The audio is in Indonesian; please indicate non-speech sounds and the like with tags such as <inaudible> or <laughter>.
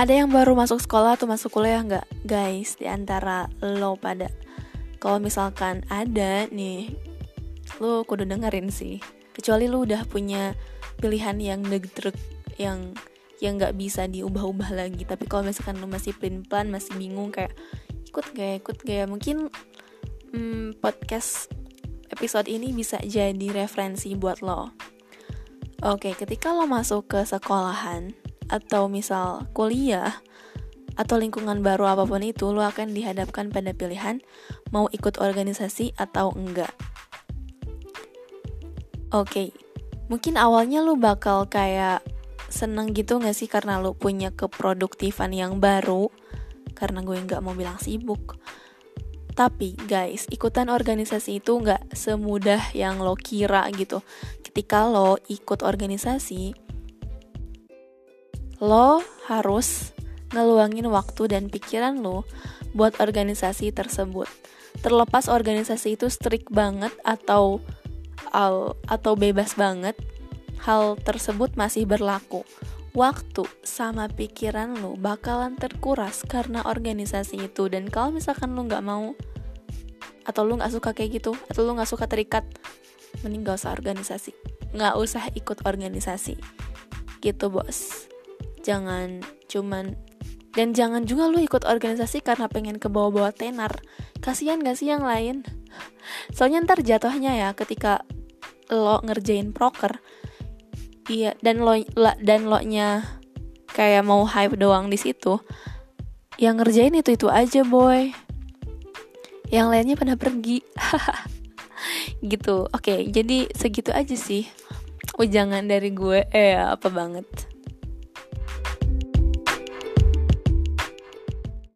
ada yang baru masuk sekolah atau masuk kuliah nggak guys? Di antara lo pada. Kalau misalkan ada nih lo kudu dengerin sih. Kecuali lo udah punya pilihan yang negedrek yang yang nggak bisa diubah-ubah lagi. Tapi kalau misalkan lo masih plan plan masih bingung kayak ikut gak ikut gak mungkin hmm, podcast episode ini bisa jadi referensi buat lo. Oke ketika lo masuk ke sekolahan atau misal kuliah atau lingkungan baru apa pun itu, lo akan dihadapkan pada pilihan mau ikut organisasi atau enggak. Oke, okay. mungkin awalnya lo bakal kayak seneng gitu gak sih karena lo punya keproduktifan yang baru, karena gue nggak mau bilang sibuk. Tapi guys, ikutan organisasi itu nggak semudah yang lo kira gitu. Ketika lo ikut organisasi, lo harus ngeluangin waktu dan pikiran lo buat organisasi tersebut. Terlepas organisasi itu strict banget atau atau bebas banget, hal tersebut masih berlaku. Waktu sama pikiran lo bakalan terkuras karena organisasi itu dan kalau misalkan lo nggak mau atau lo nggak suka kayak gitu atau lo nggak suka terikat, mending gak usah organisasi, nggak usah ikut organisasi, gitu bos. Jangan cuman dan jangan juga lu ikut organisasi karena pengen ke bawah-bawah tenar. Kasihan gak sih yang lain? Soalnya ntar jatuhnya ya ketika lo ngerjain proker. Iya, dan lo dan lo nya kayak mau hype doang di situ. Yang ngerjain itu-itu aja, boy. Yang lainnya pada pergi. <laughs> gitu. Oke, jadi segitu aja sih. Ujangan dari gue eh apa banget.